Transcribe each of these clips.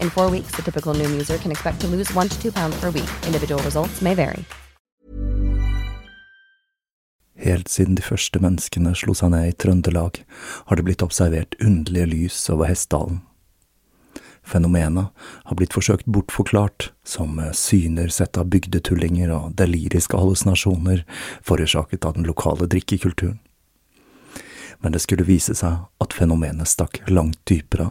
In four weeks, the typical new user can expect to lose one to two pounds per week. Individual results may vary. Helt siden de første menneskene slo seg ned i Trøndelag, har det blitt observert underlige lys over Hessdalen. Fenomenet har blitt forsøkt bortforklart som syner sett av bygdetullinger og deliriske hallusinasjoner forårsaket av den lokale drikkekulturen. Men det skulle vise seg at fenomenet stakk langt dypere,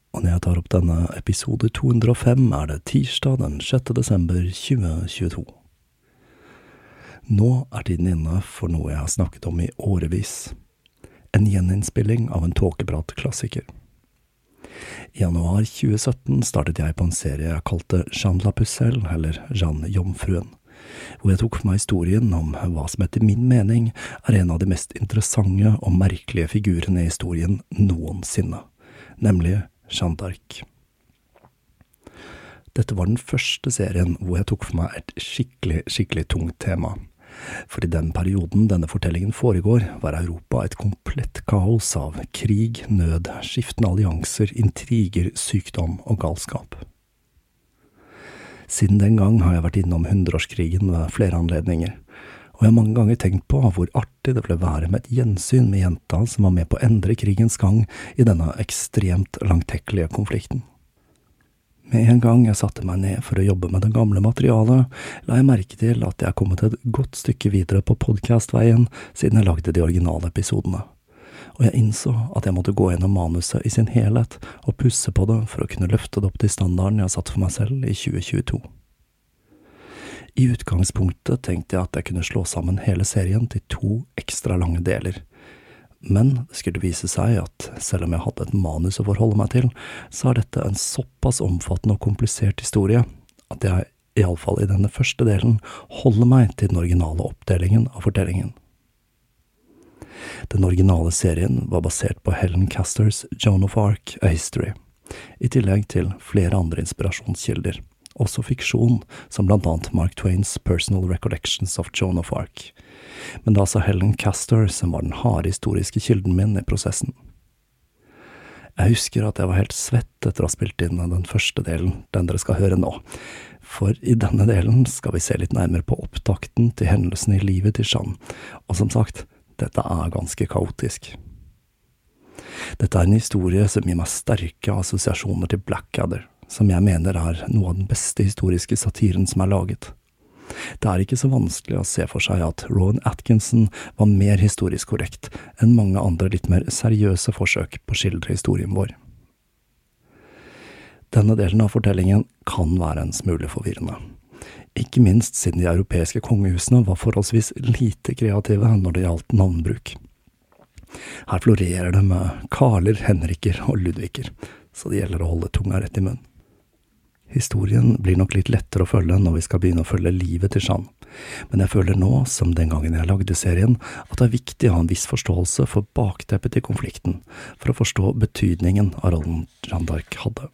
og når jeg tar opp denne episode 205, er det tirsdag den 6. desember 2022. Nå er tiden inne for noe jeg har snakket om i årevis. En gjeninnspilling av en tåkeprat-klassiker. I januar 2017 startet jeg på en serie jeg kalte Jean la Pucelle, eller Jeanne Jomfruen hvor jeg tok for meg historien om hva som etter min mening er en av de mest interessante og merkelige figurene i historien noensinne, nemlig Jeanne d'Arc. Dette var den første serien hvor jeg tok for meg et skikkelig, skikkelig tungt tema. For i den perioden denne fortellingen foregår, var Europa et komplett kaos av krig, nød, skiftende allianser, intriger, sykdom og galskap. Siden den gang har jeg vært innom hundreårskrigen ved flere anledninger, og jeg har mange ganger tenkt på hvor artig det ville være med et gjensyn med jenta som var med på å endre krigens gang i denne ekstremt langtekkelige konflikten. Med en gang jeg satte meg ned for å jobbe med det gamle materialet, la jeg merke til at jeg er kommet et godt stykke videre på podkastveien siden jeg lagde de originale episodene og jeg innså at jeg måtte gå gjennom manuset i sin helhet og pusse på det for å kunne løfte det opp til standarden jeg har satt for meg selv i 2022. I utgangspunktet tenkte jeg at jeg kunne slå sammen hele serien til to ekstra lange deler, men det skulle vise seg at selv om jeg hadde et manus å forholde meg til, så er dette en såpass omfattende og komplisert historie at jeg, iallfall i denne første delen, holder meg til den originale oppdelingen av fortellingen. Den originale serien var basert på Helen Casters Joan of Arc A History, i tillegg til flere andre inspirasjonskilder, også fiksjon, som blant annet Mark Twains Personal Recollections of Joan of Arc, men det er altså Helen Castor som var den harde historiske kilden min i prosessen. Jeg husker at jeg var helt svett etter å ha spilt inn den første delen, den dere skal høre nå, for i denne delen skal vi se litt nærmere på opptakten til hendelsene i livet til Jeanne, og som sagt, dette er ganske kaotisk. Dette er en historie som gir meg sterke assosiasjoner til Blackadder, som jeg mener er noe av den beste historiske satiren som er laget. Det er ikke så vanskelig å se for seg at Rowan Atkinson var mer historisk korrekt enn mange andre litt mer seriøse forsøk på å skildre historien vår. Denne delen av fortellingen kan være en smule forvirrende. Ikke minst siden de europeiske kongehusene var forholdsvis lite kreative når det gjaldt navnbruk. Her florerer det med Karler, Henriker og Ludviger, så det gjelder å holde tunga rett i munnen. Historien blir nok litt lettere å følge når vi skal begynne å følge livet til Jeanne, men jeg føler nå, som den gangen jeg lagde serien, at det er viktig å ha en viss forståelse for bakteppet til konflikten, for å forstå betydningen av rollen Jeanne d'Arc hadde.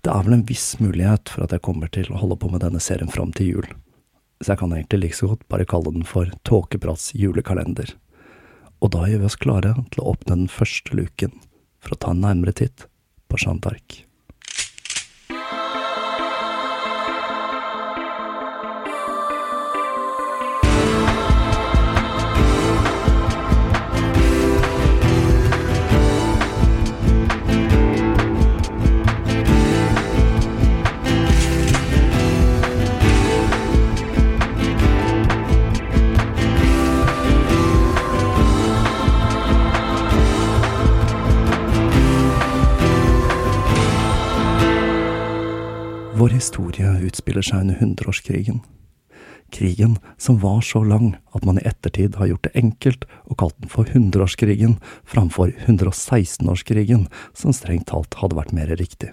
Det er vel en viss mulighet for at jeg kommer til å holde på med denne serien fram til jul, så jeg kan egentlig like så godt bare kalle den for Tåkeprats julekalender. Og da gjør vi oss klare til å åpne den første luken for å ta en nærmere titt på Jeanne d'Arc. Historie utspiller seg under hundreårskrigen. Krigen som var så lang at man i ettertid har gjort det enkelt og kalt den for hundreårskrigen framfor 116-årskrigen, som strengt talt hadde vært mer riktig.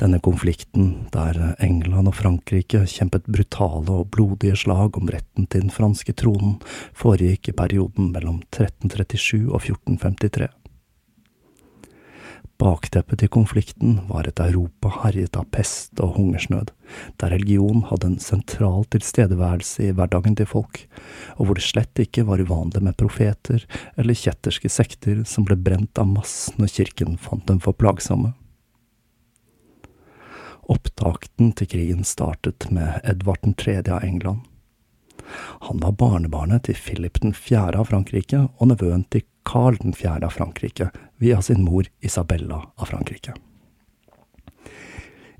Denne konflikten, der England og Frankrike kjempet brutale og blodige slag om retten til den franske tronen, foregikk i perioden mellom 1337 og 1453. Bakteppet til konflikten var et Europa herjet av pest og hungersnød, der religion hadde en sentral tilstedeværelse i hverdagen til folk, og hvor det slett ikke var uvanlig med profeter eller kjetterske sekter som ble brent av mass når kirken fant dem for plagsomme. Opptakten til krigen startet med Edvard 3. av England. Han var barnebarnet til Philip 4. av Frankrike og nevøen til Karl 4. av Frankrike via sin mor Isabella av Frankrike.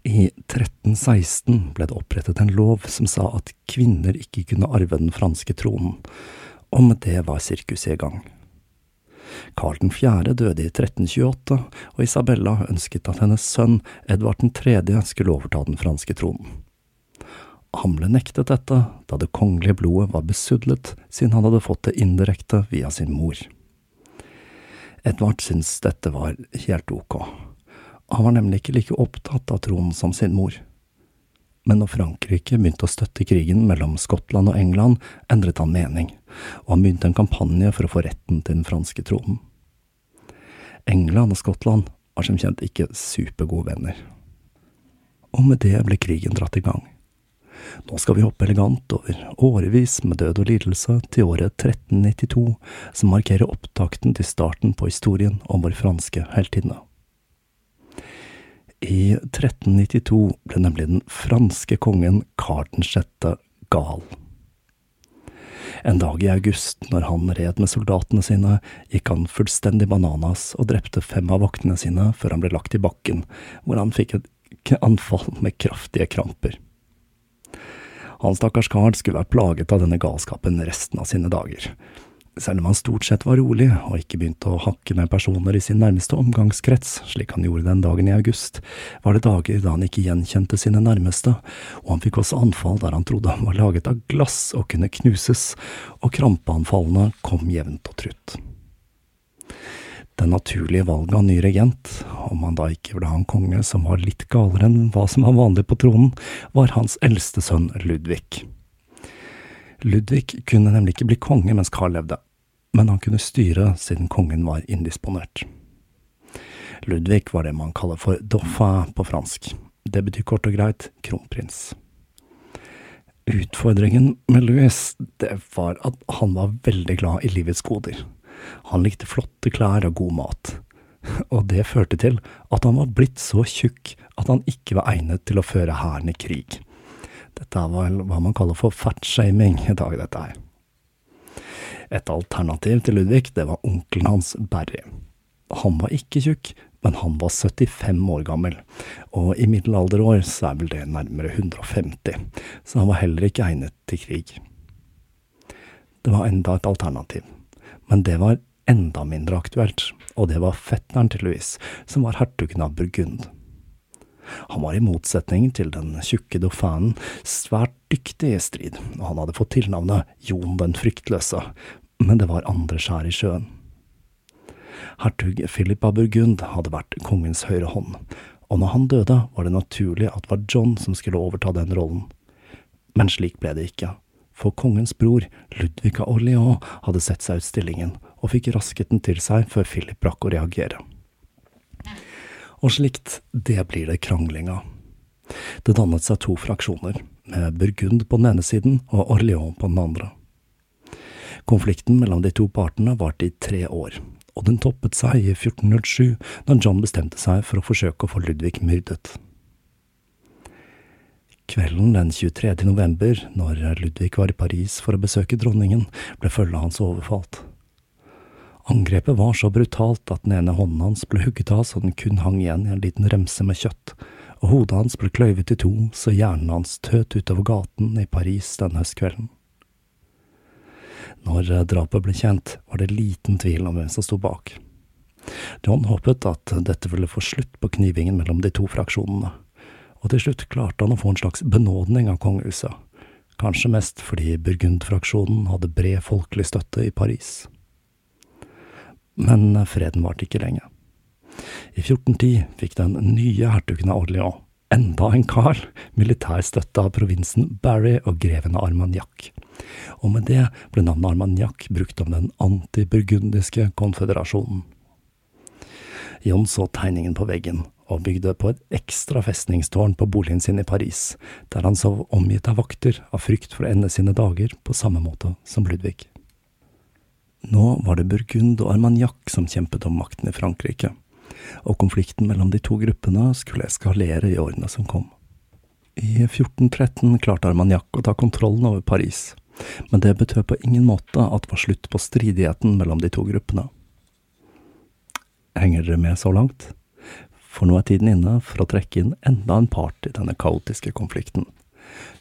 I 1316 ble det opprettet en lov som sa at kvinner ikke kunne arve den franske tronen, og med det var sirkuset i gang. Karl 4. døde i 1328, og Isabella ønsket at hennes sønn Edvard 3. skulle overta den franske tronen. Han ble nektet dette da det kongelige blodet var besudlet, siden han hadde fått det indirekte via sin mor. Edvard syntes dette var helt ok. Han var nemlig ikke like opptatt av tronen som sin mor. Men når Frankrike begynte å støtte krigen mellom Skottland og England, endret han mening, og han begynte en kampanje for å få retten til den franske tronen. England og Skottland var som kjent ikke supergode venner. Og med det ble krigen dratt i gang. Nå skal vi hoppe elegant over årevis med død og lidelse til året 1392, som markerer opptakten til starten på historien om vår franske heltinne. I 1392 ble nemlig den franske kongen Karl 6. gal. En dag i august, når han red med soldatene sine, gikk han fullstendig bananas og drepte fem av vaktene sine før han ble lagt i bakken, hvor han fikk et anfall med kraftige kramper. Han stakkars kar skulle vært plaget av denne galskapen resten av sine dager. Selv om han stort sett var rolig, og ikke begynte å hakke med personer i sin nærmeste omgangskrets, slik han gjorde den dagen i august, var det dager da han ikke gjenkjente sine nærmeste, og han fikk også anfall der han trodde han var laget av glass og kunne knuses, og krampeanfallene kom jevnt og trutt det naturlige valget av ny regent, om han da ikke ville ha en konge som var litt galere enn hva som var vanlig på tronen, var hans eldste sønn Ludvig. Ludvig kunne nemlig ikke bli konge mens Karl levde, men han kunne styre siden kongen var indisponert. Ludvig var det man kaller for dauphin på fransk. Det betyr kort og greit kronprins. Utfordringen med Louis, det var at han var veldig glad i livets goder. Han likte flotte klær og god mat. Og det førte til at han var blitt så tjukk at han ikke var egnet til å føre hæren i krig. Dette var hva man kaller for fatshaming i dag, dette her. Et alternativ til Ludvig, det var onkelen hans, Barry. Han var ikke tjukk, men han var 75 år gammel, og i middelalderår så er vel det nærmere 150, så han var heller ikke egnet til krig. Det var enda et alternativ, men det var enda mindre aktuelt, og det var fetteren til Louise, som var hertugen av Burgund. Han var i motsetning til den tjukke dofanen svært dyktig i strid, og han hadde fått tilnavnet Jon den fryktløse, men det var andre skjær i sjøen. Hertug Philip av Burgund hadde vært kongens høyre hånd, og når han døde, var det naturlig at det var John som skulle overta den rollen. Men slik ble det ikke, for kongens bror, Ludvig av Orléans, hadde sett seg ut stillingen, og fikk rasket den til seg før Philip rakk å reagere. Og slikt, det blir det krangling av. Det dannet seg to fraksjoner, med Burgund på den ene siden og Orléans på den andre. Konflikten mellom de to partene varte i tre år, og den toppet seg i 1407, da John bestemte seg for å forsøke å få Ludvig myrdet. Kvelden den 23. november, når Ludvig var i Paris for å besøke dronningen, ble følget hans overfalt. Angrepet var så brutalt at den ene hånden hans ble hugget av så den kun hang igjen i en liten remse med kjøtt, og hodet hans ble kløyvet i to så hjernen hans tøt utover gaten i Paris den høstkvelden. Når drapet ble kjent, var det liten tvil om hvem som sto bak. John håpet at dette ville få slutt på knivingen mellom de to fraksjonene, og til slutt klarte han å få en slags benådning av kongehuset, kanskje mest fordi Burgund-fraksjonen hadde bred folkelig støtte i Paris. Men freden varte ikke lenge. I 1410 fikk den nye hertugen av Orléans, enda en Carl, militær støtte av provinsen Barry og greven av Armagnac og med det ble navnet Armagnac brukt om den antiburgundiske konføderasjonen. Jon så tegningen på veggen, og bygde på et ekstra festningstårn på boligen sin i Paris, der han sov omgitt av vakter av frykt for å ende sine dager på samme måte som Ludvig. Nå var det Burgund og Armagnac som kjempet om makten i Frankrike, og konflikten mellom de to gruppene skulle eskalere i årene som kom. I 1413 klarte Armagnac å ta kontrollen over Paris, men det betød på ingen måte at det var slutt på stridigheten mellom de to gruppene. Henger dere med så langt? For nå er tiden inne for å trekke inn enda en part i denne kaotiske konflikten.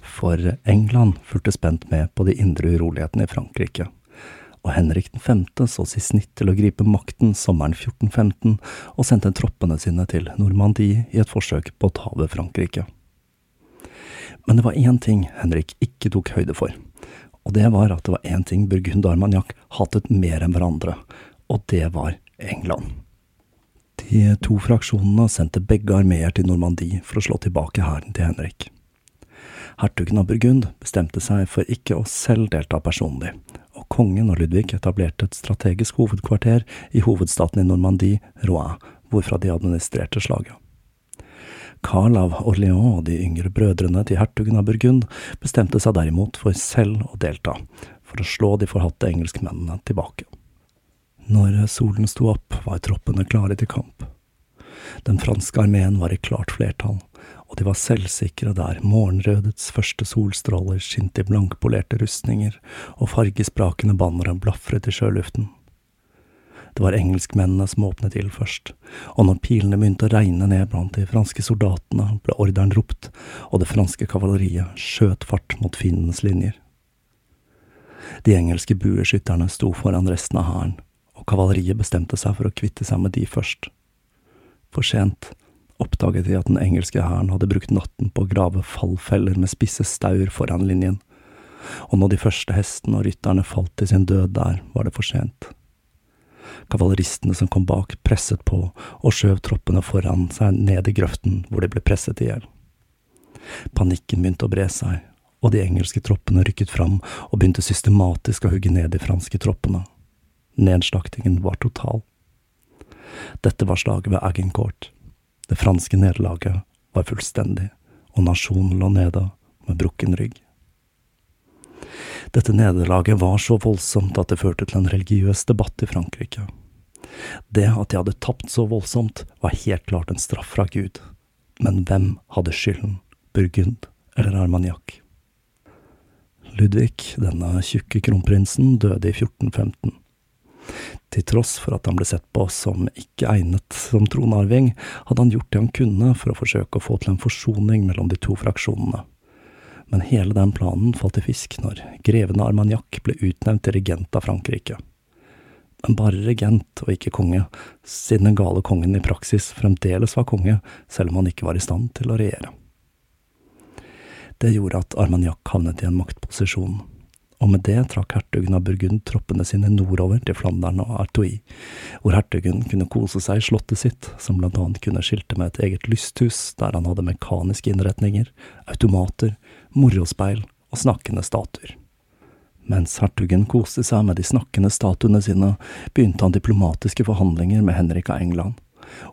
For England fulgte spent med på de indre urolighetene i Frankrike, og Henrik 5. så i snitt til å gripe makten sommeren 1415 og sendte troppene sine til Normandie i et forsøk på å ta over Frankrike. Men det var én ting Henrik ikke tok høyde for og det var at det var én ting Burgund og Armagnac hatet mer enn hverandre, og det var England. De to fraksjonene sendte begge armeer til Normandie for å slå tilbake hæren til Henrik. Hertugen av Burgund bestemte seg for ikke å selv delta personlig, og kongen og Ludvig etablerte et strategisk hovedkvarter i hovedstaten i Normandie, Rouen, hvorfra de administrerte slaget. Carl av Orléans og de yngre brødrene til hertugen av Burgund bestemte seg derimot for selv å delta, for å slå de forhatte engelskmennene tilbake. Når solen sto opp, var troppene klare til kamp. Den franske armeen var i klart flertall, og de var selvsikre der morgenrødets første solstråler skinte i blankpolerte rustninger og fargesprakende bannere blafret i sjøluften. Det var engelskmennene som åpnet ild først, og når pilene begynte å regne ned blant de franske soldatene, ble ordren ropt, og det franske kavaleriet skjøt fart mot fiendens linjer. De engelske bueskytterne sto foran resten av hæren, kavaleriet bestemte seg for å kvitte seg med de først. For sent oppdaget de at den engelske hæren hadde brukt natten på å grave fallfeller med spisse staur foran linjen, og når de første hestene og rytterne falt til sin død der, var det for sent. Kavaleristene som kom bak, presset på og skjøv troppene foran seg ned i grøften hvor de ble presset i hjel. Panikken begynte å bre seg, og de engelske troppene rykket fram og begynte systematisk å hugge ned de franske troppene. Nedslaktingen var total. Dette var slaget ved Agincourt. Det franske nederlaget var fullstendig, og nasjonen lå nede med brukken rygg. Dette nederlaget var så voldsomt at det førte til en religiøs debatt i Frankrike. Det at de hadde tapt så voldsomt, var helt klart en straff fra Gud. Men hvem hadde skylden, Burgund eller Armagnac? Ludvig, denne tjukke kronprinsen, døde i 1415. Til tross for at han ble sett på som ikke egnet som tronarving, hadde han gjort det han kunne for å forsøke å få til en forsoning mellom de to fraksjonene. Men hele den planen falt i fisk når greven av Armagnac ble utnevnt til regent av Frankrike. Men bare regent og ikke konge, siden den gale kongen i praksis fremdeles var konge, selv om han ikke var i stand til å regjere. Det gjorde at Armagnac havnet i en maktposisjon og med det trakk hertugen av Burgund troppene sine nordover til Flandern og Artois, hvor hertugen kunne kose seg i slottet sitt, som blant annet kunne skilte med et eget lysthus der han hadde mekaniske innretninger, automater, morospeil og snakkende statuer. Mens hertugen koste seg med de snakkende statuene sine, begynte han diplomatiske forhandlinger med Henrik av England,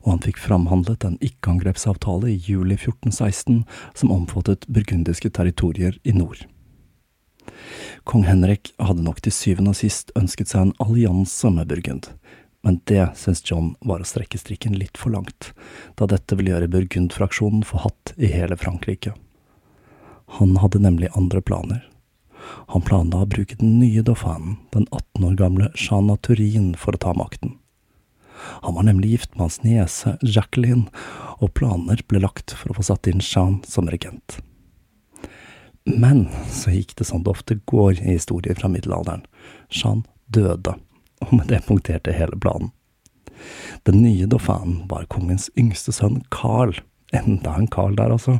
og han fikk framhandlet en ikke-angrepsavtale i juli 1416 som omfattet burgundiske territorier i nord. Kong Henrik hadde nok til syvende og sist ønsket seg en allianse med Burgund, men det syntes John var å strekke strikken litt for langt, da dette ville gjøre Burgund-fraksjonen forhatt i hele Frankrike. Han hadde nemlig andre planer. Han planla å bruke den nye dauphinen, den 18 år gamle Shana Turin, for å ta makten. Han var nemlig gift med hans niese Jacqueline, og planer ble lagt for å få satt inn Jean som regent. Men så gikk det sånn det ofte går i historier fra middelalderen. Jean døde, og med det punkterte hele planen. Den nye dauphin var kongens yngste sønn Carl, enda en Carl der altså,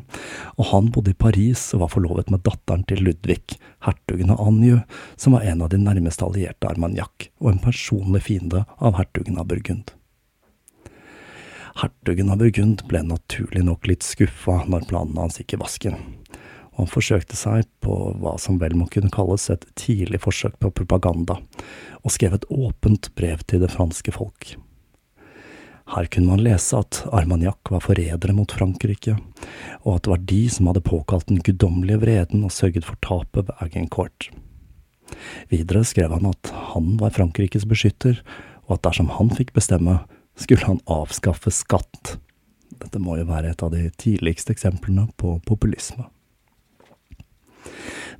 og han bodde i Paris og var forlovet med datteren til Ludvig, hertugen av Anjou, som var en av de nærmeste allierte Armagnac, og en personlig fiende av hertugen av Burgund. Hertugen av Burgund ble naturlig nok litt skuffa når planene hans gikk i vasken og han forsøkte seg på hva som vel må kunne kalles et tidlig forsøk på propaganda, og skrev et åpent brev til det franske folk. Her kunne man lese at Armagnac var forrædere mot Frankrike, og at det var de som hadde påkalt den guddommelige vreden og sørget for tapet ved Agincourt. Videre skrev han at han var Frankrikes beskytter, og at dersom han fikk bestemme, skulle han avskaffe skatt. Dette må jo være et av de tidligste eksemplene på populisme.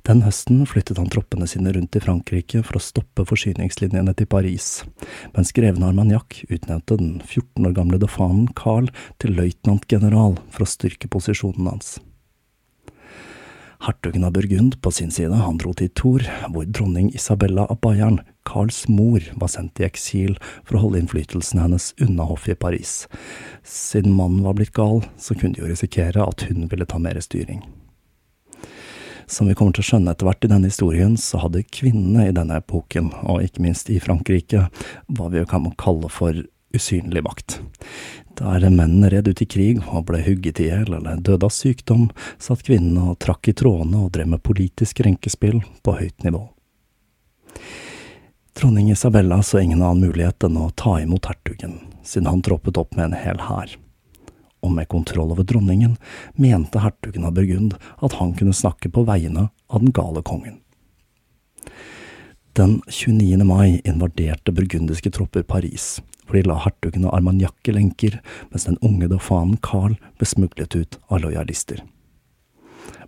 Den høsten flyttet han troppene sine rundt i Frankrike for å stoppe forsyningslinjene til Paris, mens greven Armagnac utnevnte den 14 år gamle defanen Carl til løytnantgeneral for å styrke posisjonen hans. Hertugen av Burgund på sin side, han dro til Thor, hvor dronning Isabella av Bayern, Carls mor, var sendt i eksil for å holde innflytelsen hennes unna hoffet i Paris. Siden mannen var blitt gal, så kunne de jo risikere at hun ville ta mer styring. Som vi kommer til å skjønne etter hvert i denne historien, så hadde kvinnene i denne epoken, og ikke minst i Frankrike, hva vi kan kalle for usynlig makt. Der mennene red ut i krig og ble hugget i hjel eller døde av sykdom, satt kvinnene og trakk i trådene og drev med politisk renkespill på høyt nivå. Dronning Isabella så ingen annen mulighet enn å ta imot hertugen, siden han troppet opp med en hel hær og med kontroll over dronningen, mente hertugen av Burgund at han kunne snakke på vegne av den gale kongen. Den 29. mai invaderte burgundiske tropper Paris, hvor de la hertugen av Armagnac i lenker, mens den unge dofanen Carl ble smuglet ut av lojalister.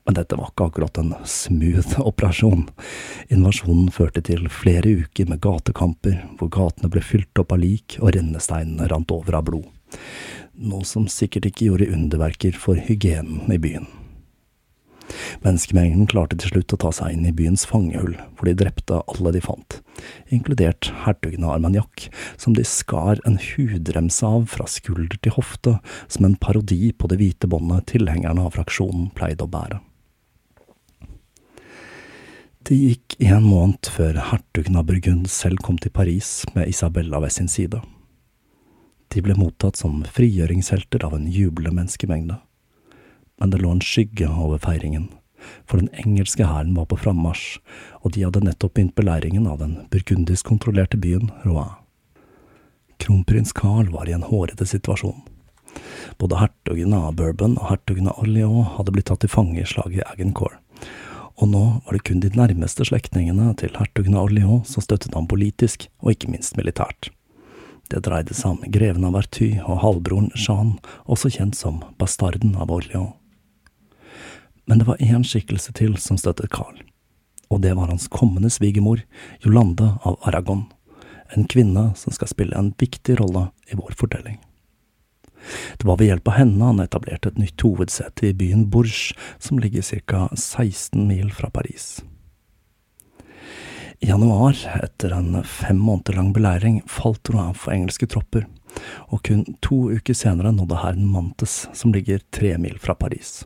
Men dette var ikke akkurat en smooth operasjon. Invasjonen førte til flere uker med gatekamper, hvor gatene ble fylt opp av lik og rennesteinene rant over av blod noe som sikkert ikke gjorde underverker for hygienen i byen. Menneskemengden klarte til slutt å ta seg inn i byens fangehull, hvor de drepte alle de fant, inkludert hertugen av Armagnac, som de skar en hudremse av fra skulder til hofte, som en parodi på det hvite båndet tilhengerne av fraksjonen pleide å bære. Det gikk en måned før hertugen av Burgund selv kom til Paris med Isabella ved sin side. De ble mottatt som frigjøringshelter av en jublende menneskemengde. Men det lå en skygge over feiringen, for den engelske hæren var på frammarsj, og de hadde nettopp begynt beleiringen av den burgundisk kontrollerte byen Rouen. Kronprins Carl var i en hårete situasjon. Både hertugen av Bourbon og hertugen av Orléans hadde blitt tatt til fange i slaget i Agincourt, og nå var det kun de nærmeste slektningene til hertugen av Orléans som støttet ham politisk, og ikke minst militært. Det dreide seg om greven av Verty og halvbroren Jean, også kjent som bastarden av Orléans. Men det var én skikkelse til som støttet Carl, og det var hans kommende svigermor, Jolande av Aragon, en kvinne som skal spille en viktig rolle i vår fortelling. Det var ved hjelp av henne han etablerte et nytt hovedsete i byen Bourges, som ligger ca. 16 mil fra Paris. I januar, etter en fem måneder lang beleiring, falt Rouen for engelske tropper, og kun to uker senere nådde hæren Mantes, som ligger tre mil fra Paris.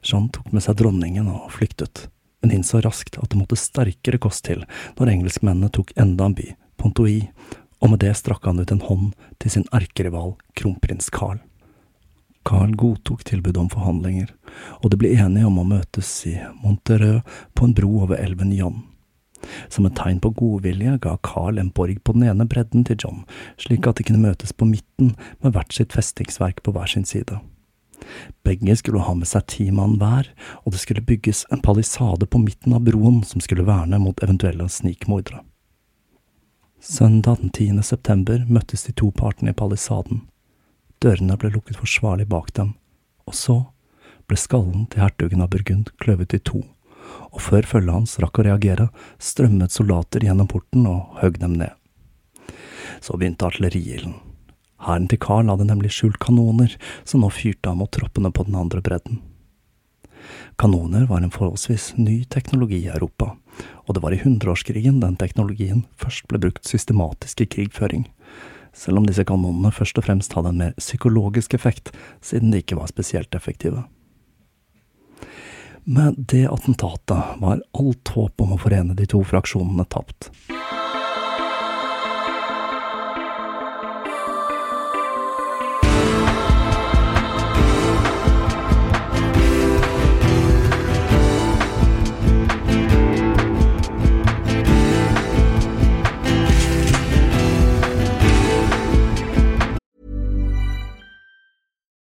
Jean tok med seg dronningen og flyktet, men innså raskt at det måtte sterkere kost til når engelskmennene tok enda en by, Pontoui, og med det strakk han ut en hånd til sin erkerival kronprins Carl. Carl godtok tilbudet om forhandlinger, og de ble enige om å møtes i Montereux på en bro over elven John. Som et tegn på godvilje ga Carl en borg på den ene bredden til John, slik at de kunne møtes på midten med hvert sitt festingsverk på hver sin side. Begge skulle ha med seg ti mann hver, og det skulle bygges en palisade på midten av broen som skulle verne mot eventuelle snikmordere. Søndag den 10. september møttes de to partene i palisaden. Dørene ble lukket forsvarlig bak dem, og så ble skallen til hertugen av Burgund kløvet i to, og før følget hans rakk å reagere, strømmet soldater gjennom porten og høgg dem ned. Så begynte artilleriilden. Hæren til Carl hadde nemlig skjult kanoner, som nå fyrte av mot troppene på den andre bredden. Kanoner var en forholdsvis ny teknologi i Europa, og det var i hundreårskrigen den teknologien først ble brukt systematisk i krigføring, selv om disse kanonene først og fremst hadde en mer psykologisk effekt, siden de ikke var spesielt effektive. Med det attentatet var alt håp om å forene de to fraksjonene tapt.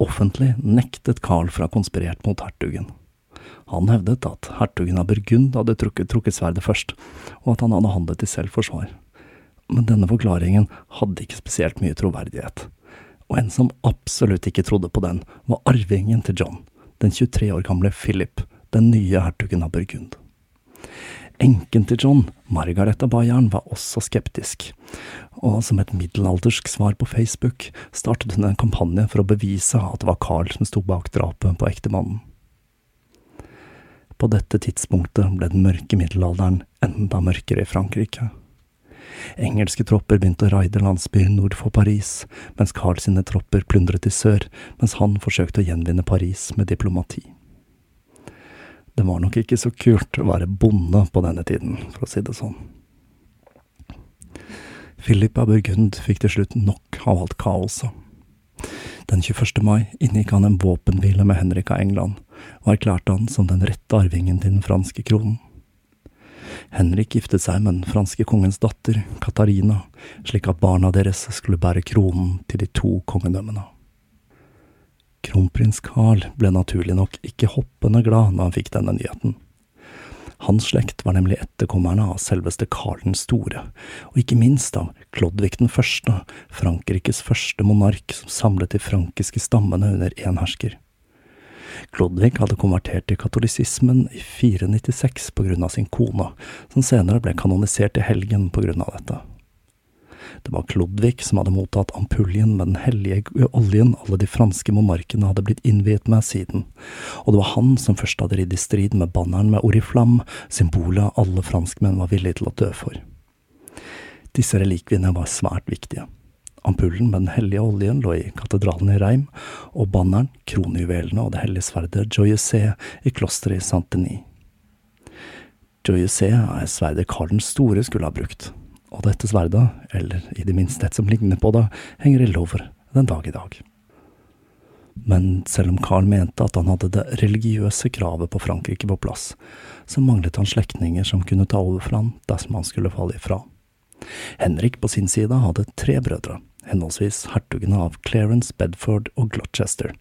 Offentlig nektet Carl for å ha konspirert mot hertugen. Han hevdet at hertugen av Burgund hadde trukket, trukket sverdet først, og at han hadde handlet i selvforsvar. Men denne forklaringen hadde ikke spesielt mye troverdighet, og en som absolutt ikke trodde på den, var arvingen til John, den 23 år gamle Philip, den nye hertugen av Burgund. Enken til John, Margareta Bayern, var også skeptisk, og som et middelaldersk svar på Facebook startet hun en kampanje for å bevise at det var Carl som sto bak drapet på ektemannen. På dette tidspunktet ble den mørke middelalderen enda mørkere i Frankrike. Engelske tropper begynte å raide landsbyer nord for Paris, mens Carl sine tropper plyndret i sør, mens han forsøkte å gjenvinne Paris med diplomati. Det var nok ikke så kult å være bonde på denne tiden, for å si det sånn. Philip av Burgund fikk til slutt nok av alt kaoset. Den 21. mai inngikk han en våpenhvile med Henrik av England, og erklærte han som den rette arvingen til den franske kronen. Henrik giftet seg med den franske kongens datter, Katarina, slik at barna deres skulle bære kronen til de to kongedømmene. Kronprins Carl ble naturlig nok ikke hoppende glad når han fikk denne nyheten. Hans slekt var nemlig etterkommerne av selveste Karl den store, og ikke minst av Klodvig den første, Frankrikes første monark som samlet de frankiske stammene under én hersker. Klodvig hadde konvertert til katolisismen i 496 på grunn av sin kone, som senere ble kanonisert i helgen på grunn av dette. Det var Klodvig som hadde mottatt ampuljen med den hellige oljen alle de franske monarkene hadde blitt innviet med siden, og det var han som først hadde ridd i strid med banneren med oriflam, symbolet alle franskmenn var villige til å dø for. Disse relikviene var svært viktige. Ampullen med den hellige oljen lå i katedralen i Reim, og banneren, kronjuvelene og det hellige sverdet Joyeuse i klosteret i Saint-Denis. Joyeuse er sverdet Karl den store skulle ha brukt, og dette sverdet, eller i det minste et som ligner på det, henger i Louvre den dag i dag. Men selv om Carl mente at han hadde det religiøse kravet på Frankrike på plass, så manglet han slektninger som kunne ta over for han dersom han skulle falle ifra. Henrik på sin side hadde tre brødre, henholdsvis hertugene av Clarence, Bedford og Gloucester,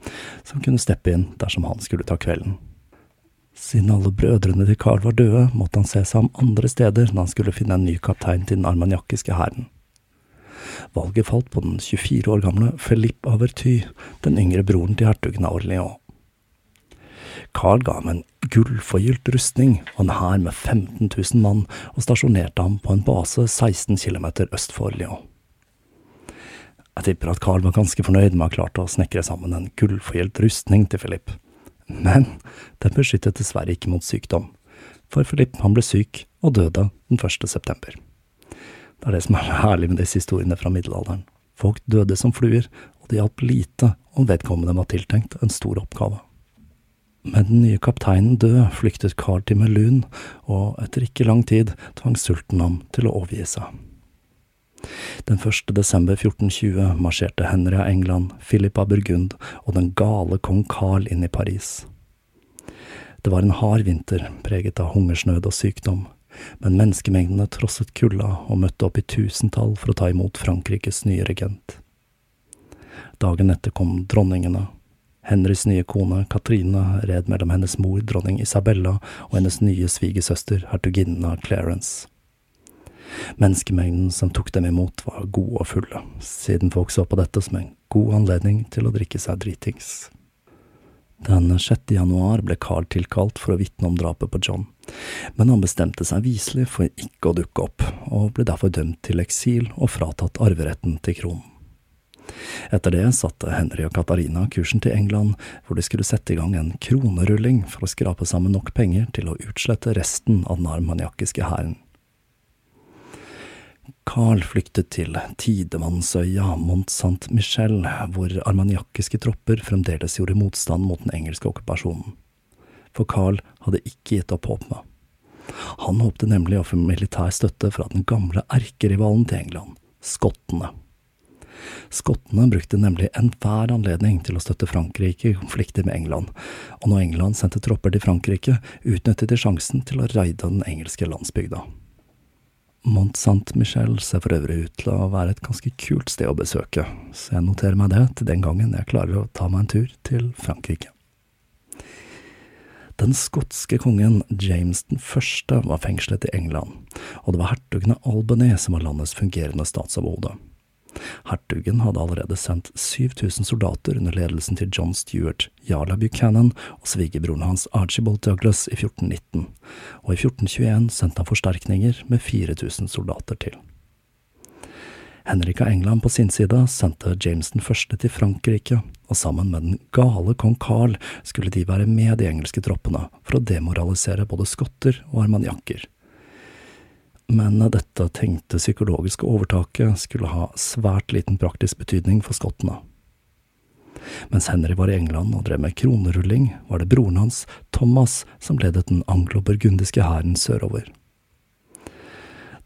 som kunne steppe inn dersom han skulle ta kvelden. Siden alle brødrene til Carl var døde, måtte han se seg om andre steder når han skulle finne en ny kaptein til den armaniakiske hæren. Valget falt på den 24 år gamle Philippe Averty, den yngre broren til hertugen av Orléans. Carl ga ham en gullforgylt rustning og en hær med 15 000 mann, og stasjonerte ham på en base 16 km øst for Lyon. Jeg tipper at Carl var ganske fornøyd med å ha klart å snekre sammen en gullforgylt rustning til Philippe. Men den beskyttet dessverre ikke mot sykdom, for Philip han ble syk og døde den 1. september. Det er det som er herlig med disse historiene fra middelalderen. Folk døde som fluer, og det hjalp lite om vedkommende var tiltenkt en stor oppgave. Med den nye kapteinen død flyktet Carl til Melun, og etter ikke lang tid tvang sulten ham til å overgi seg. Den 1. desember 1420 marsjerte Henry av England, Philip av Burgund og den gale kong Carl inn i Paris. Det var en hard vinter, preget av hungersnød og sykdom, men menneskemengdene trosset kulda og møtte opp i tusentall for å ta imot Frankrikes nye regent. Dagen etter kom dronningene. Henrys nye kone, Katrine, red mellom hennes mor, dronning Isabella, og hennes nye svigersøster, hertuginnen av Clarence. Menneskemengden som tok dem imot, var gode og fulle, siden folk så på dette som en god anledning til å drikke seg dritings. Den 6. januar ble Carl tilkalt for å vitne om drapet på John, men han bestemte seg viselig for ikke å dukke opp, og ble derfor dømt til eksil og fratatt arveretten til kronen. Etter det satte Henry og Katarina kursen til England, hvor de skulle sette i gang en kronerulling for å skrape sammen nok penger til å utslette resten av den armaniakiske hæren. Carl flyktet til Tidemannsøya, Mont Saint-Michel, hvor armaniakiske tropper fremdeles gjorde motstand mot den engelske okkupasjonen. For Carl hadde ikke gitt opp håpet. Han håpte nemlig å få militær støtte fra den gamle erkerivalen til England, skottene. Skottene brukte nemlig enhver anledning til å støtte Frankrike i konflikter med England, og når England sendte tropper til Frankrike, utnyttet de sjansen til å raide den engelske landsbygda. Mont Saint-Michel ser for øvrig ut til å være et ganske kult sted å besøke, så jeg noterer meg det til den gangen jeg klarer å ta meg en tur til Frankrike. Den skotske kongen James den første var fengslet i England, og det var hertugen av Albany som var landets fungerende statsoverhode. Hertugen hadde allerede sendt 7000 soldater under ledelsen til John Stuart, Jarla Buchanan og svigerbroren hans Archibald Douglas i 1419, og i 1421 sendte han forsterkninger med 4000 soldater til. Henrik av England på sin side sendte James den første til Frankrike, og sammen med den gale kong Carl skulle de være med de engelske troppene for å demoralisere både skotter og armaniakker men dette tenkte psykologiske overtaket skulle ha svært liten praktisk betydning for skottene. Mens Henry var i England og drev med kronerulling, var det broren hans, Thomas, som ledet den anglo-burgundiske hæren sørover.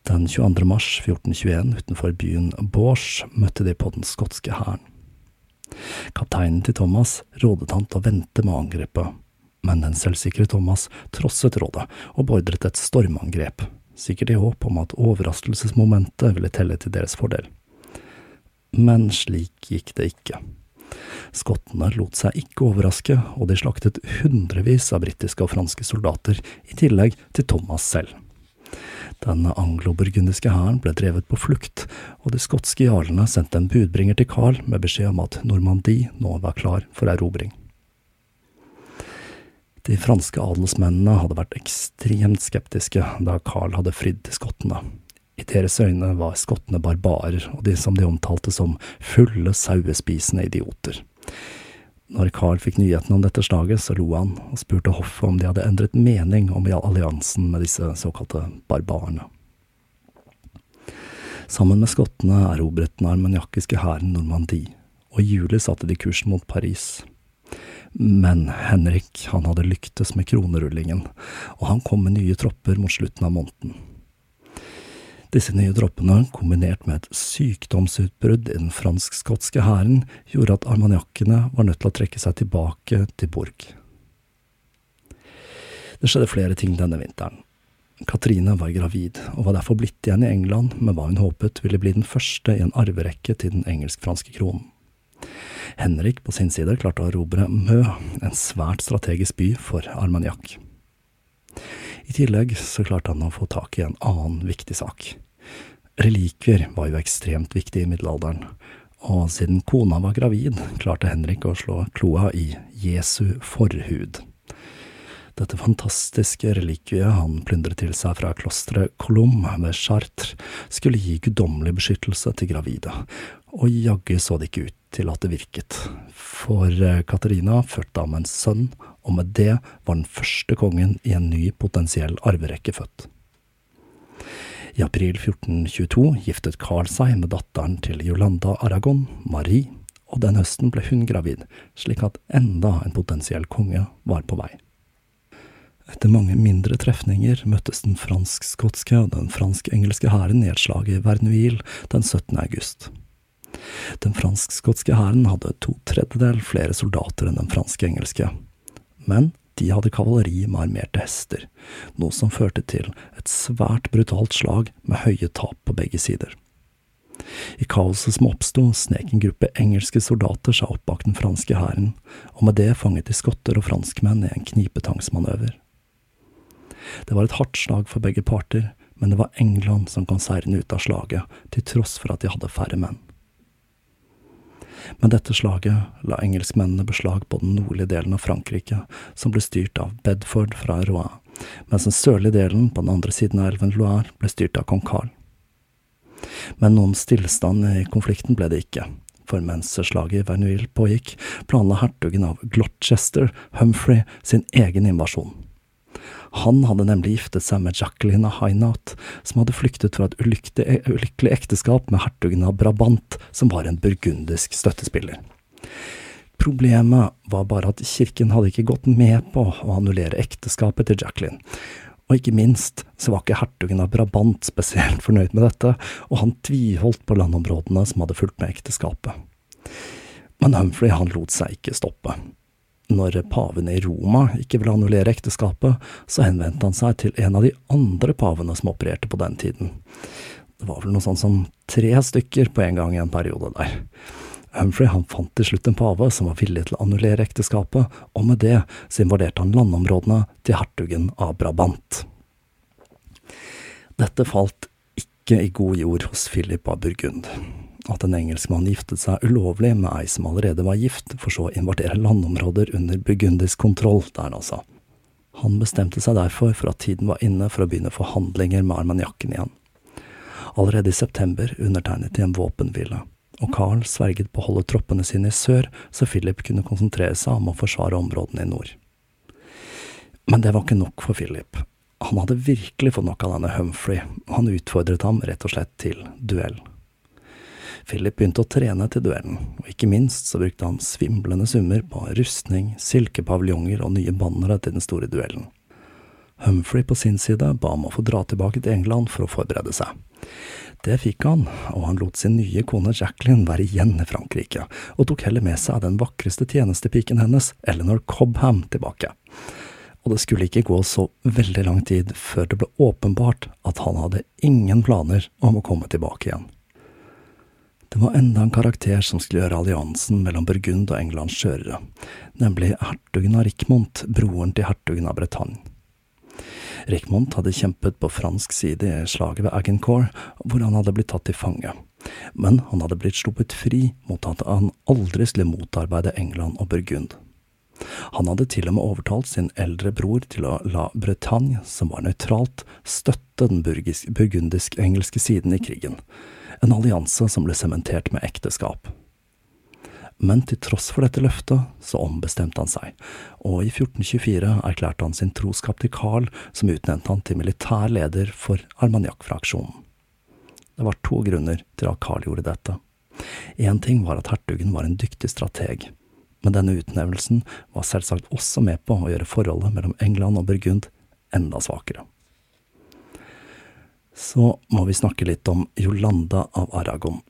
Den 22. mars 1421 utenfor byen Bors møtte de på den skotske hæren. Kapteinen til Thomas rådet han til å vente med angrepet, men den selvsikre Thomas trosset rådet og beordret et stormangrep, sikkert i håp om at overraskelsesmomentet ville telle til deres fordel. Men slik gikk det ikke. Skottene lot seg ikke overraske, og de slaktet hundrevis av britiske og franske soldater, i tillegg til Thomas selv. Den anglo-burgundiske hæren ble drevet på flukt, og de skotske jarlene sendte en budbringer til Carl med beskjed om at Normandie nå var klar for erobring. De franske adelsmennene hadde vært ekstremt skeptiske da Carl hadde fridd til skottene. I deres øyne var skottene barbarer, og de som de omtalte som fulle, sauespisende idioter. Når Carl fikk nyheten om dette slaget, så lo han, og spurte hoffet om de hadde endret mening om alliansen med disse såkalte barbarene. Sammen med skottene erobret den armeniakiske hæren Normandie, og i juli satte de kursen mot Paris. Men Henrik, han hadde lyktes med kronerullingen, og han kom med nye tropper mot slutten av måneden. Disse nye troppene, kombinert med et sykdomsutbrudd i den fransk-skotske hæren, gjorde at armaniakkene var nødt til å trekke seg tilbake til Borg. Det skjedde flere ting denne vinteren. Katrine var gravid, og var derfor blitt igjen i England med hva hun håpet ville bli den første i en arverekke til den engelsk-franske kronen. Henrik på sin side klarte å erobre Mø, en svært strategisk by for Armagnac. I tillegg så klarte han å få tak i en annen viktig sak. Relikvier var jo ekstremt viktig i middelalderen, og siden kona var gravid, klarte Henrik å slå kloa i Jesu forhud. Dette fantastiske relikviet han plyndret til seg fra klosteret Colombe ved Chartres, skulle gi guddommelig beskyttelse til gravide, og jaggu så det ikke ut til at det virket, for eh, Katarina fødte ham en sønn, og med det var den første kongen i en ny potensiell arverekke født. I april 1422 giftet Carl seg med datteren til Jolanda Aragon, Marie, og den høsten ble hun gravid, slik at enda en potensiell konge var på vei. Etter mange mindre trefninger møttes den fransk-skotske og den fransk-engelske hæren i et slag i Vernuil den 17. august. Den fransk-skotske hæren hadde to tredjedel flere soldater enn den franske-engelske, men de hadde kavaleri med armerte hester, noe som førte til et svært brutalt slag med høye tap på begge sider. I kaoset som oppsto, snek en gruppe engelske soldater seg opp bak den franske hæren, og med det fanget de skotter og franskmenn i en knipetangsmanøver. Det var et hardt slag for begge parter, men det var England som kom seirende ut av slaget, til tross for at de hadde færre menn. Med dette slaget la engelskmennene beslag på den nordlige delen av Frankrike, som ble styrt av Bedford fra Rouen, mens den sørlige delen, på den andre siden av elven Loire, ble styrt av kong Carl. Men noen stillstand i konflikten ble det ikke, for mens slaget i Verneuil pågikk, planla hertugen av Glotchester, Humphrey, sin egen invasjon. Han hadde nemlig giftet seg med Jacqueline Hainaut, som hadde flyktet fra et ulykkelig ekteskap med hertugen av Brabant, som var en burgundisk støttespiller. Problemet var bare at kirken hadde ikke gått med på å annullere ekteskapet til Jacqueline. Og ikke minst så var ikke hertugen av Brabant spesielt fornøyd med dette, og han tviholdt på landområdene som hadde fulgt med ekteskapet. Men Humphrey han lot seg ikke stoppe. Når paven i Roma ikke ville annullere ekteskapet, så henvendte han seg til en av de andre pavene som opererte på den tiden. Det var vel noe sånt som tre stykker på en gang i en periode der. Humphrey han fant til slutt en pave som var villig til å annullere ekteskapet, og med det så invaderte han landområdene til hertugen av Brabant. Dette falt ikke i god jord hos Philip av Burgund at en engelskmann giftet seg ulovlig med ei som allerede var gift, for så å invadere landområder under burgundisk kontroll der, altså. Han bestemte seg derfor for at tiden var inne for å begynne forhandlinger med armagnakken igjen. Allerede i september undertegnet de en våpenhvile, og Carl sverget på å holde troppene sine i sør, så Philip kunne konsentrere seg om å forsvare områdene i nord. Men det var ikke nok for Philip. Han hadde virkelig fått nok av denne Humphrey, og han utfordret ham rett og slett til duell. Philip begynte å trene til duellen, og ikke minst så brukte han svimlende summer på rustning, silkepaviljonger og nye bannere til den store duellen. Humphrey på sin side ba om å få dra tilbake til England for å forberede seg. Det fikk han, og han lot sin nye kone Jacqueline være igjen i Frankrike, og tok heller med seg den vakreste tjenestepiken hennes, Eleanor Cobham, tilbake. Og det skulle ikke gå så veldig lang tid før det ble åpenbart at han hadde ingen planer om å komme tilbake igjen. Det var enda en karakter som skulle gjøre alliansen mellom Burgund og England skjørere, nemlig hertugen av Rikmont, broren til hertugen av Bretagne. Rikmont hadde kjempet på fransk side i slaget ved Agincourt, hvor han hadde blitt tatt til fange, men han hadde blitt sluppet fri mot at han aldri skulle motarbeide England og Burgund. Han hadde til og med overtalt sin eldre bror til å la Bretagne, som var nøytralt, støtte den burgundisk-engelske siden i krigen, en allianse som ble sementert med ekteskap. Men til tross for dette løftet, så ombestemte han seg, og i 1424 erklærte han sin troskap til Carl, som utnevnte han til militær leder for Armagnac-fraksjonen. Det var to grunner til at Carl gjorde dette. Én ting var at hertugen var en dyktig strateg, men denne utnevnelsen var selvsagt også med på å gjøre forholdet mellom England og Burgund enda svakere. Så må vi snakke litt om Jolanda av Aragon,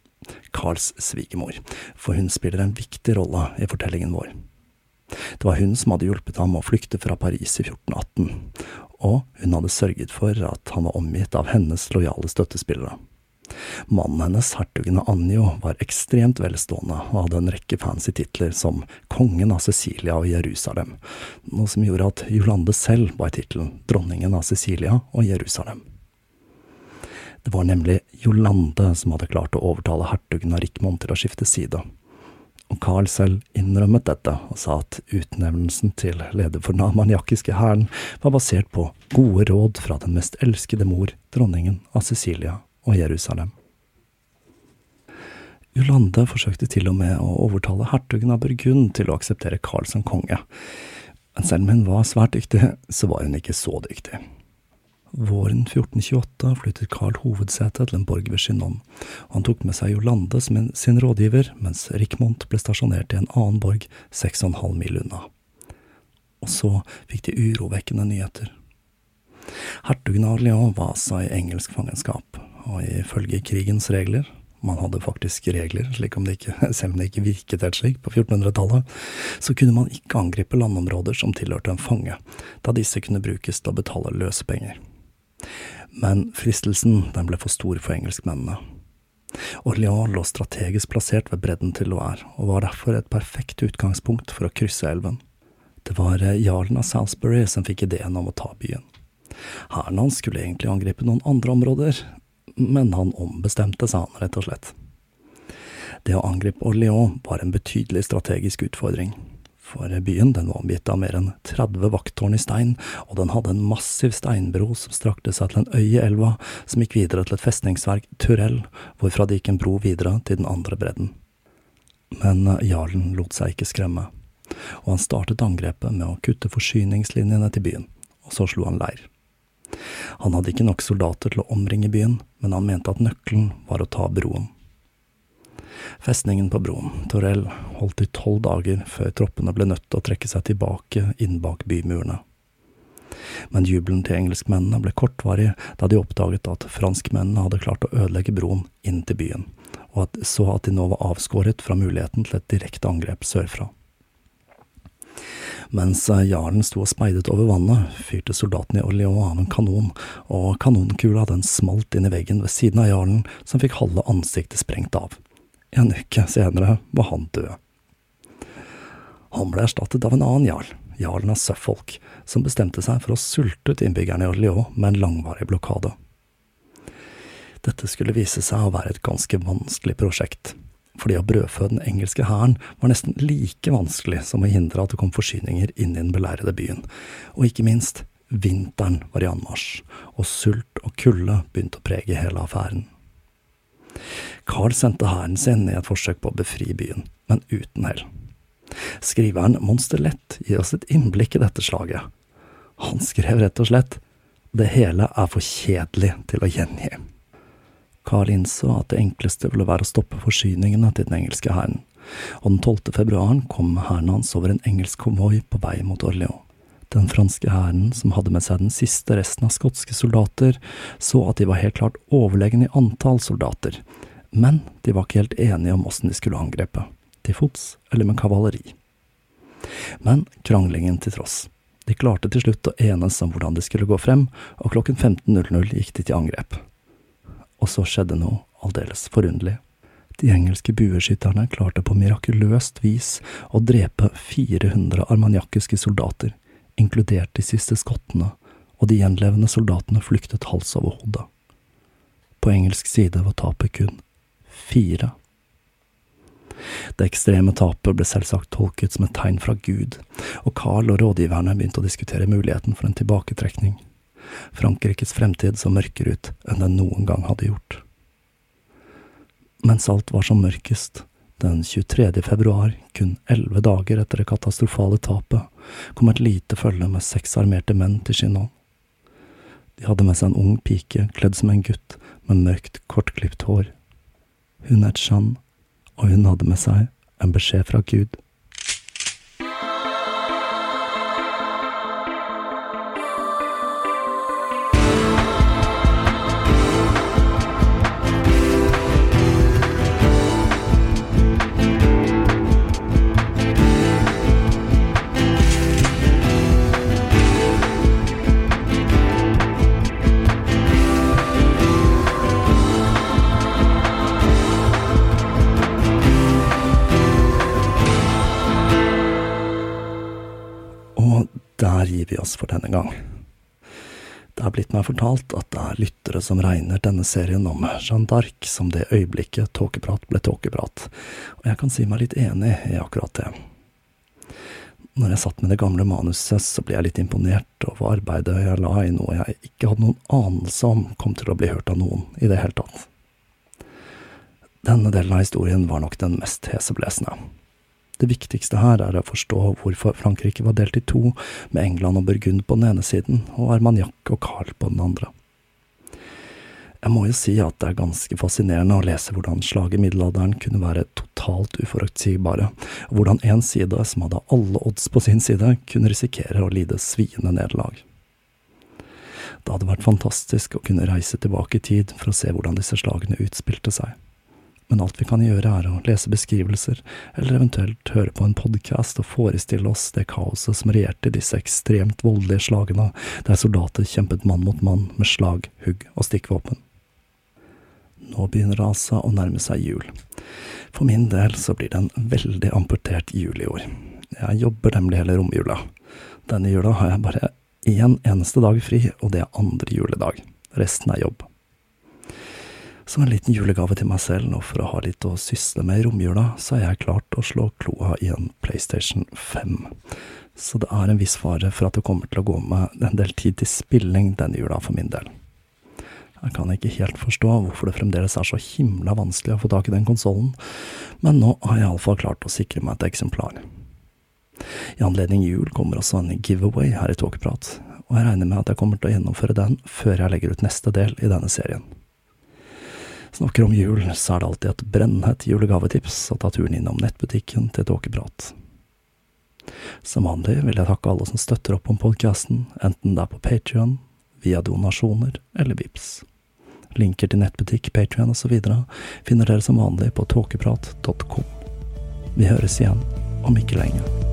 Carls svigermor, for hun spiller en viktig rolle i fortellingen vår. Det var hun som hadde hjulpet ham å flykte fra Paris i 1418, og hun hadde sørget for at han var omgitt av hennes lojale støttespillere. Mannen hennes, hertugen av Anjo, var ekstremt velstående og hadde en rekke fancy titler som kongen av Cecilia og Jerusalem, noe som gjorde at Jolande selv bar tittelen dronningen av Cecilia og Jerusalem. Det var nemlig Jolande som hadde klart å overtale hertugen av Rikmond til å skifte side. Og Carl selv innrømmet dette, og sa at utnevnelsen til leder for den armaniakiske hæren var basert på gode råd fra den mest elskede mor, dronningen av Cecilia og Jerusalem. Jolande forsøkte til og med å overtale hertugen av Burgund til å akseptere Carl som konge, men selv om hun var svært dyktig, så var hun ikke så dyktig. Våren 1428 flyttet Karl hovedsetet til en borg ved Chinon, og han tok med seg Jolande som sin rådgiver, mens Rikmont ble stasjonert i en annen borg seks og en halv mil unna. Og så fikk de urovekkende nyheter. Hertugen av Orléans altså i engelsk fangenskap, og ifølge krigens regler man hadde faktisk regler, slik om det ikke, selv om det ikke virket helt slik på 1400-tallet, så kunne man ikke angripe landområder som tilhørte en fange, da disse kunne brukes til å betale løsepenger. Men fristelsen den ble for stor for engelskmennene. Orléans lå strategisk plassert ved bredden til Loire, og var derfor et perfekt utgangspunkt for å krysse elven. Det var jarlen av Salisbury som fikk ideen om å ta byen. Hæren hans skulle egentlig angripe noen andre områder, men han ombestemte seg, han, rett og slett. Det å angripe Orléans var en betydelig strategisk utfordring, for byen den var omgitt av mer enn 30 vakttårn i stein, og den hadde en massiv steinbro som strakte seg til en øy i elva, som gikk videre til et festningsverk, Turell, hvorfra det gikk en bro videre til den andre bredden. Men eh, jarlen lot seg ikke skremme, og han startet angrepet med å kutte forsyningslinjene til byen, og så slo han leir. Han hadde ikke nok soldater til å omringe byen, men han mente at nøkkelen var å ta broen. Festningen på broen, Torell, holdt i tolv dager før troppene ble nødt til å trekke seg tilbake inn bak bymurene. Men jubelen til engelskmennene ble kortvarig da de oppdaget at franskmennene hadde klart å ødelegge broen inn til byen, og at, så at de nå var avskåret fra muligheten til et direkte angrep sørfra. Mens jarlen sto og speidet over vannet, fyrte soldatene i Orléans av en kanon, og kanonkula den smalt inn i veggen ved siden av jarlen, som fikk halve ansiktet sprengt av. En uke senere var han død. Han ble erstattet av en annen jarl, jarlen av Suffolk, som bestemte seg for å sulte ut innbyggerne i Orléans med en langvarig blokade. Dette skulle vise seg å være et ganske vanskelig prosjekt, fordi å brødfø den engelske hæren var nesten like vanskelig som å hindre at det kom forsyninger inn i den belærede byen, og ikke minst, vinteren var i anmarsj, og sult og kulde begynte å prege hele affæren. Carl sendte hæren sin i et forsøk på å befri byen, men uten hell. Skriveren Monster Lett gir oss et innblikk i dette slaget. Han skrev rett og slett Det hele er for kjedelig til å gjengi. Carl innså at det enkleste ville være å stoppe forsyningene til den engelske hæren, og den 12. februar kom hæren hans over en engelsk konvoi på vei mot Orléans. Den franske hæren, som hadde med seg den siste resten av skotske soldater, så at de var helt klart overlegne i antall soldater, men de var ikke helt enige om åssen de skulle angrepe, til fots eller med kavaleri. Men kranglingen til tross. De klarte til slutt å enes om hvordan de skulle gå frem, og klokken 15.00 gikk de til angrep. Og så skjedde noe aldeles forunderlig. De engelske bueskytterne klarte på mirakuløst vis å drepe 400 armaniakiske soldater, inkludert de siste skottene, og de gjenlevende soldatene flyktet hals over hode. På engelsk side var tapet kun fire. Det ekstreme tapet ble selvsagt tolket som et tegn fra Gud, og Carl og rådgiverne begynte å diskutere muligheten for en tilbaketrekning. Frankrikes fremtid så mørkere ut enn den noen gang hadde gjort. Mens alt var som mørkest, den 23. februar, kun elleve dager etter det katastrofale tapet, kom et lite følge med seks armerte menn til Chinon. De hadde med seg en ung pike kledd som en gutt med mørkt, kortklipt hår. Hun het Jeanne, og hun hadde med seg en beskjed fra Gud. Har blitt meg fortalt at det er lyttere som regner denne serien om Jeanne d'Arc som det øyeblikket tåkeprat ble tåkeprat, og jeg kan si meg litt enig i akkurat det. Når jeg satt med det gamle manuset, så ble jeg litt imponert over arbeidet jeg la i noe jeg ikke hadde noen anelse om kom til å bli hørt av noen i det hele tatt. Denne delen av historien var nok den mest heseblesende. Det viktigste her er å forstå hvorfor Frankrike var delt i to, med England og Burgund på den ene siden, og Armagnac og Carl på den andre. Jeg må jo si at det er ganske fascinerende å lese hvordan slaget i middelalderen kunne være totalt uforutsigbare, og hvordan en side som hadde alle odds på sin side, kunne risikere å lide sviende nederlag. Det hadde vært fantastisk å kunne reise tilbake i tid for å se hvordan disse slagene utspilte seg men alt vi kan gjøre er å lese beskrivelser, eller eventuelt høre på en podkast og forestille oss det kaoset som regjerte i disse ekstremt voldelige slagene, der soldater kjempet mann mot mann med slag, hugg og stikkvåpen. Nå begynner det altså å nærme seg jul. For min del så blir det en veldig amputert jul i år. Jeg jobber nemlig hele romjula. Denne jula har jeg bare én eneste dag fri, og det er andre juledag. Resten er jobb. Som en liten julegave til meg selv, nå for å ha litt å sysle med i romjula, så har jeg klart å slå kloa i en PlayStation 5. Så det er en viss fare for at det kommer til å gå med en del tid til spilling denne jula for min del. Jeg kan ikke helt forstå hvorfor det fremdeles er så himla vanskelig å få tak i den konsollen, men nå har jeg iallfall klart å sikre meg et eksemplar. I anledning jul kommer også en giveaway her i Tåkeprat, og jeg regner med at jeg kommer til å gjennomføre den før jeg legger ut neste del i denne serien. Snakker om jul, så er det alltid et brennhett julegavetips å ta turen innom nettbutikken til Tåkeprat. Som vanlig vil jeg takke alle som støtter opp om podkasten, enten det er på Patrion, via donasjoner eller VIPS. Linker til nettbutikk, Patrion osv. finner dere som vanlig på tåkeprat.com. Vi høres igjen om ikke lenge.